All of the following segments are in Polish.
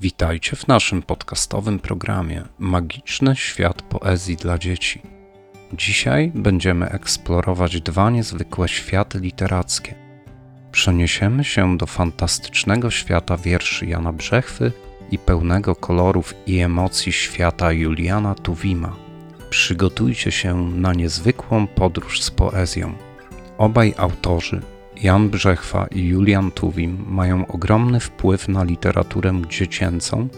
Witajcie w naszym podcastowym programie Magiczny świat poezji dla dzieci. Dzisiaj będziemy eksplorować dwa niezwykłe światy literackie. Przeniesiemy się do fantastycznego świata wierszy Jana Brzechwy i pełnego kolorów i emocji świata Juliana Tuwima. Przygotujcie się na niezwykłą podróż z poezją. Obaj autorzy Jan Brzechwa i Julian Tuwim mają ogromny wpływ na literaturę dziecięcą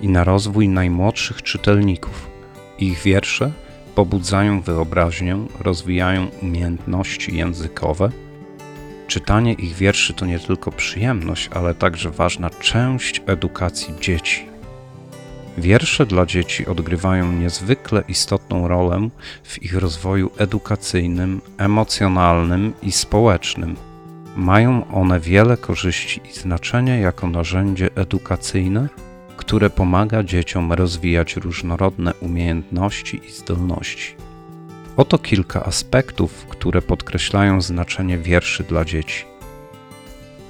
i na rozwój najmłodszych czytelników. Ich wiersze pobudzają wyobraźnię, rozwijają umiejętności językowe. Czytanie ich wierszy to nie tylko przyjemność, ale także ważna część edukacji dzieci. Wiersze dla dzieci odgrywają niezwykle istotną rolę w ich rozwoju edukacyjnym, emocjonalnym i społecznym. Mają one wiele korzyści i znaczenie jako narzędzie edukacyjne, które pomaga dzieciom rozwijać różnorodne umiejętności i zdolności. Oto kilka aspektów, które podkreślają znaczenie wierszy dla dzieci.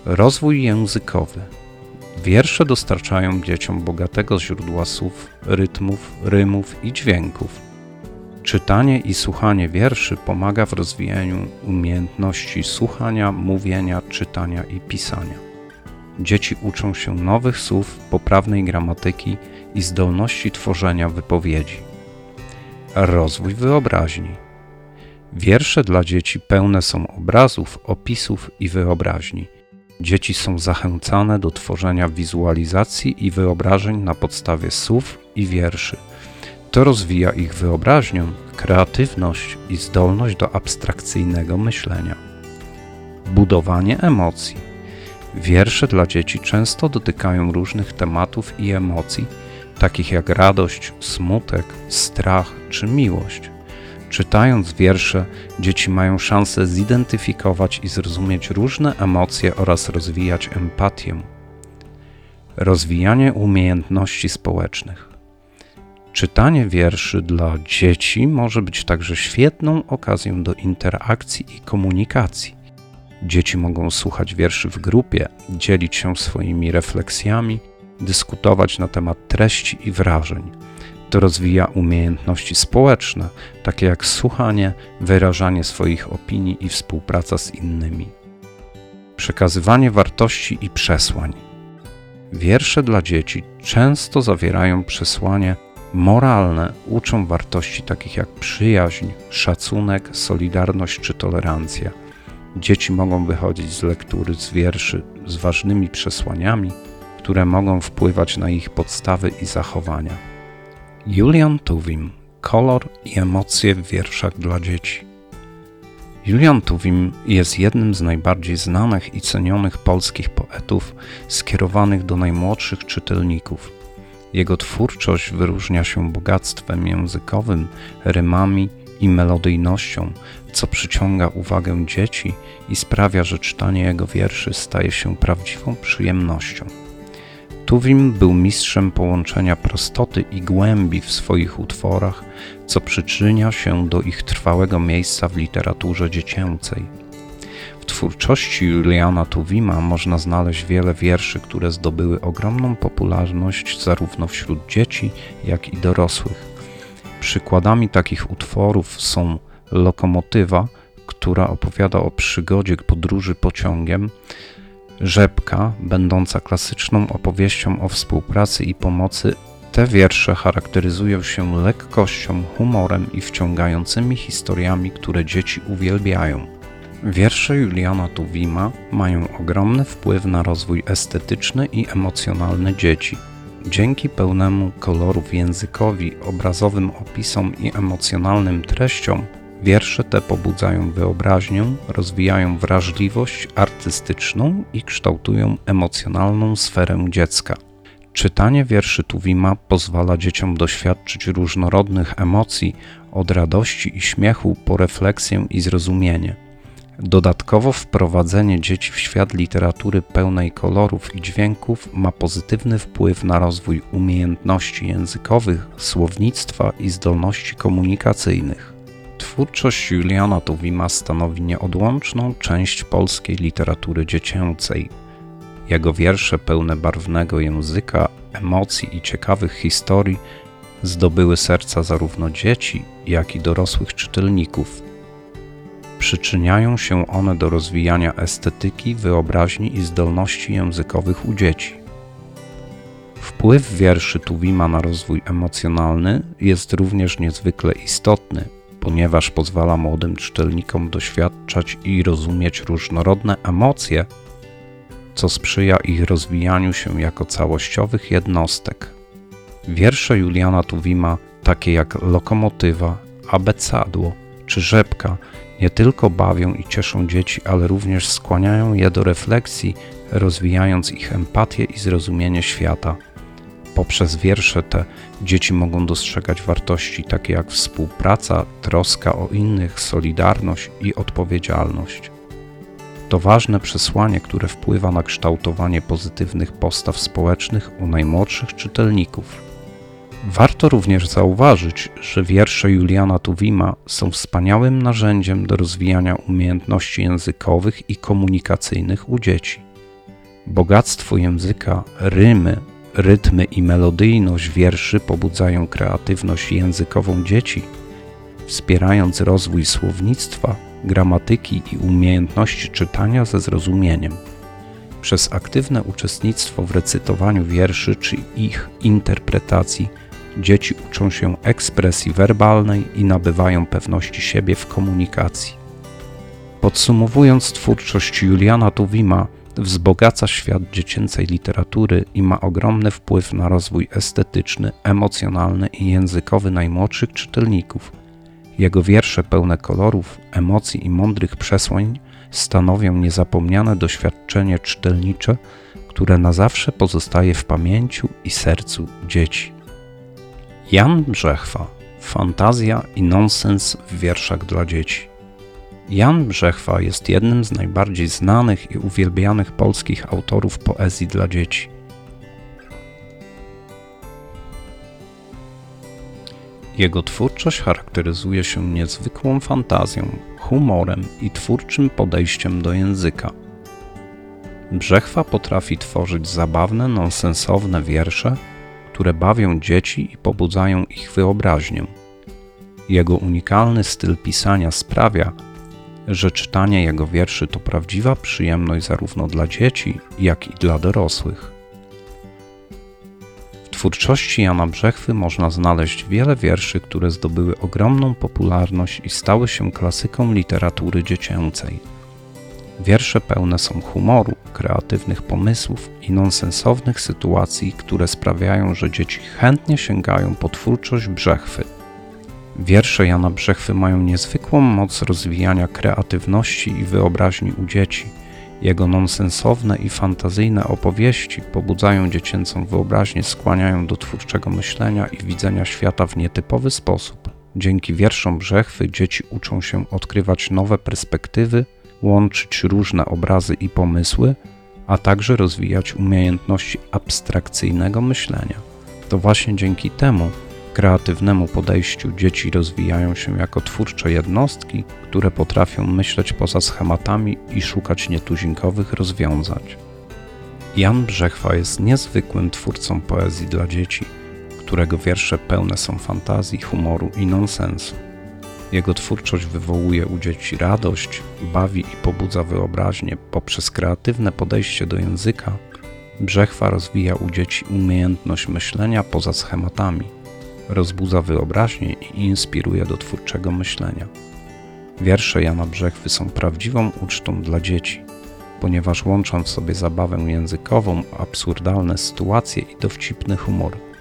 Rozwój językowy. Wiersze dostarczają dzieciom bogatego źródła słów, rytmów, rymów i dźwięków Czytanie i słuchanie wierszy pomaga w rozwijaniu umiejętności słuchania, mówienia, czytania i pisania. Dzieci uczą się nowych słów, poprawnej gramatyki i zdolności tworzenia wypowiedzi. Rozwój wyobraźni. Wiersze dla dzieci pełne są obrazów, opisów i wyobraźni. Dzieci są zachęcane do tworzenia wizualizacji i wyobrażeń na podstawie słów i wierszy to rozwija ich wyobraźnię, kreatywność i zdolność do abstrakcyjnego myślenia. Budowanie emocji. Wiersze dla dzieci często dotykają różnych tematów i emocji, takich jak radość, smutek, strach czy miłość. Czytając wiersze, dzieci mają szansę zidentyfikować i zrozumieć różne emocje oraz rozwijać empatię. Rozwijanie umiejętności społecznych. Czytanie wierszy dla dzieci może być także świetną okazją do interakcji i komunikacji. Dzieci mogą słuchać wierszy w grupie, dzielić się swoimi refleksjami, dyskutować na temat treści i wrażeń. To rozwija umiejętności społeczne, takie jak słuchanie, wyrażanie swoich opinii i współpraca z innymi. Przekazywanie wartości i przesłań. Wiersze dla dzieci często zawierają przesłanie moralne uczą wartości takich jak przyjaźń, szacunek, solidarność czy tolerancja. Dzieci mogą wychodzić z lektury z wierszy z ważnymi przesłaniami, które mogą wpływać na ich podstawy i zachowania. Julian Tuwim Kolor i emocje w wierszach dla dzieci. Julian Tuwim jest jednym z najbardziej znanych i cenionych polskich poetów skierowanych do najmłodszych czytelników. Jego twórczość wyróżnia się bogactwem językowym, rymami i melodyjnością, co przyciąga uwagę dzieci i sprawia, że czytanie jego wierszy staje się prawdziwą przyjemnością. Tuwim był mistrzem połączenia prostoty i głębi w swoich utworach, co przyczynia się do ich trwałego miejsca w literaturze dziecięcej. W twórczości Juliana Tuwima można znaleźć wiele wierszy, które zdobyły ogromną popularność zarówno wśród dzieci, jak i dorosłych. Przykładami takich utworów są Lokomotywa, która opowiada o przygodzie podróży pociągiem, Rzepka, będąca klasyczną opowieścią o współpracy i pomocy. Te wiersze charakteryzują się lekkością, humorem i wciągającymi historiami, które dzieci uwielbiają. Wiersze Juliana Tuwima mają ogromny wpływ na rozwój estetyczny i emocjonalny dzieci. Dzięki pełnemu kolorów językowi, obrazowym opisom i emocjonalnym treściom, wiersze te pobudzają wyobraźnię, rozwijają wrażliwość artystyczną i kształtują emocjonalną sferę dziecka. Czytanie wierszy Tuwima pozwala dzieciom doświadczyć różnorodnych emocji, od radości i śmiechu po refleksję i zrozumienie. Dodatkowo wprowadzenie dzieci w świat literatury pełnej kolorów i dźwięków ma pozytywny wpływ na rozwój umiejętności językowych, słownictwa i zdolności komunikacyjnych. Twórczość Juliana Tuwima stanowi nieodłączną część polskiej literatury dziecięcej. Jego wiersze pełne barwnego języka emocji i ciekawych historii zdobyły serca zarówno dzieci, jak i dorosłych czytelników. Przyczyniają się one do rozwijania estetyki, wyobraźni i zdolności językowych u dzieci. Wpływ wierszy Tuwima na rozwój emocjonalny jest również niezwykle istotny, ponieważ pozwala młodym czytelnikom doświadczać i rozumieć różnorodne emocje, co sprzyja ich rozwijaniu się jako całościowych jednostek. Wiersze Juliana Tuwima, takie jak Lokomotywa, Abecadło czy Rzepka, nie tylko bawią i cieszą dzieci, ale również skłaniają je do refleksji, rozwijając ich empatię i zrozumienie świata. Poprzez wiersze te dzieci mogą dostrzegać wartości takie jak współpraca, troska o innych, solidarność i odpowiedzialność. To ważne przesłanie, które wpływa na kształtowanie pozytywnych postaw społecznych u najmłodszych czytelników. Warto również zauważyć, że wiersze Juliana Tuwima są wspaniałym narzędziem do rozwijania umiejętności językowych i komunikacyjnych u dzieci. Bogactwo języka, rymy, rytmy i melodyjność wierszy pobudzają kreatywność językową dzieci, wspierając rozwój słownictwa, gramatyki i umiejętności czytania ze zrozumieniem. Przez aktywne uczestnictwo w recytowaniu wierszy czy ich interpretacji dzieci uczą się ekspresji werbalnej i nabywają pewności siebie w komunikacji. Podsumowując, twórczość Juliana Tuwima wzbogaca świat dziecięcej literatury i ma ogromny wpływ na rozwój estetyczny, emocjonalny i językowy najmłodszych czytelników. Jego wiersze pełne kolorów, emocji i mądrych przesłań stanowią niezapomniane doświadczenie czytelnicze, które na zawsze pozostaje w pamięciu i sercu dzieci. Jan Brzechwa Fantazja i nonsens w wierszach dla dzieci. Jan Brzechwa jest jednym z najbardziej znanych i uwielbianych polskich autorów poezji dla dzieci. Jego twórczość charakteryzuje się niezwykłą fantazją, humorem i twórczym podejściem do języka. Brzechwa potrafi tworzyć zabawne, nonsensowne wiersze, które bawią dzieci i pobudzają ich wyobraźnię. Jego unikalny styl pisania sprawia, że czytanie jego wierszy to prawdziwa przyjemność zarówno dla dzieci, jak i dla dorosłych. W twórczości Jana Brzechwy można znaleźć wiele wierszy, które zdobyły ogromną popularność i stały się klasyką literatury dziecięcej. Wiersze pełne są humoru, kreatywnych pomysłów i nonsensownych sytuacji, które sprawiają, że dzieci chętnie sięgają po twórczość Brzechwy. Wiersze Jana Brzechwy mają niezwykłą moc rozwijania kreatywności i wyobraźni u dzieci. Jego nonsensowne i fantazyjne opowieści pobudzają dziecięcą wyobraźnię, skłaniają do twórczego myślenia i widzenia świata w nietypowy sposób. Dzięki wierszom Brzechwy dzieci uczą się odkrywać nowe perspektywy, łączyć różne obrazy i pomysły, a także rozwijać umiejętności abstrakcyjnego myślenia. To właśnie dzięki temu kreatywnemu podejściu dzieci rozwijają się jako twórcze jednostki, które potrafią myśleć poza schematami i szukać nietuzinkowych rozwiązań. Jan Brzechwa jest niezwykłym twórcą poezji dla dzieci, którego wiersze pełne są fantazji, humoru i nonsensu. Jego twórczość wywołuje u dzieci radość, bawi i pobudza wyobraźnię poprzez kreatywne podejście do języka. Brzechwa rozwija u dzieci umiejętność myślenia poza schematami, rozbudza wyobraźnię i inspiruje do twórczego myślenia. Wiersze Jana Brzechwy są prawdziwą ucztą dla dzieci, ponieważ łączą w sobie zabawę językową, absurdalne sytuacje i dowcipny humor.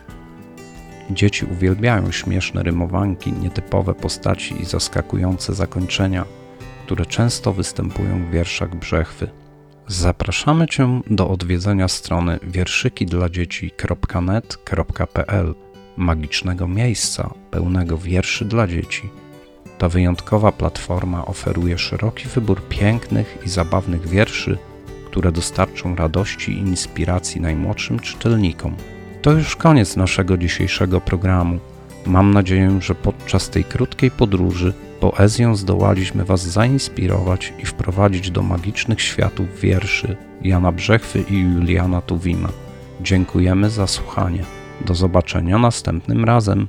Dzieci uwielbiają śmieszne rymowanki, nietypowe postaci i zaskakujące zakończenia, które często występują w wierszach Brzechwy. Zapraszamy Cię do odwiedzenia strony wierszykidladzieci.net.pl, magicznego miejsca pełnego wierszy dla dzieci. Ta wyjątkowa platforma oferuje szeroki wybór pięknych i zabawnych wierszy, które dostarczą radości i inspiracji najmłodszym czytelnikom. To już koniec naszego dzisiejszego programu. Mam nadzieję, że podczas tej krótkiej podróży poezją zdołaliśmy Was zainspirować i wprowadzić do magicznych światów wierszy Jana Brzechwy i Juliana Tuwima. Dziękujemy za słuchanie. Do zobaczenia następnym razem.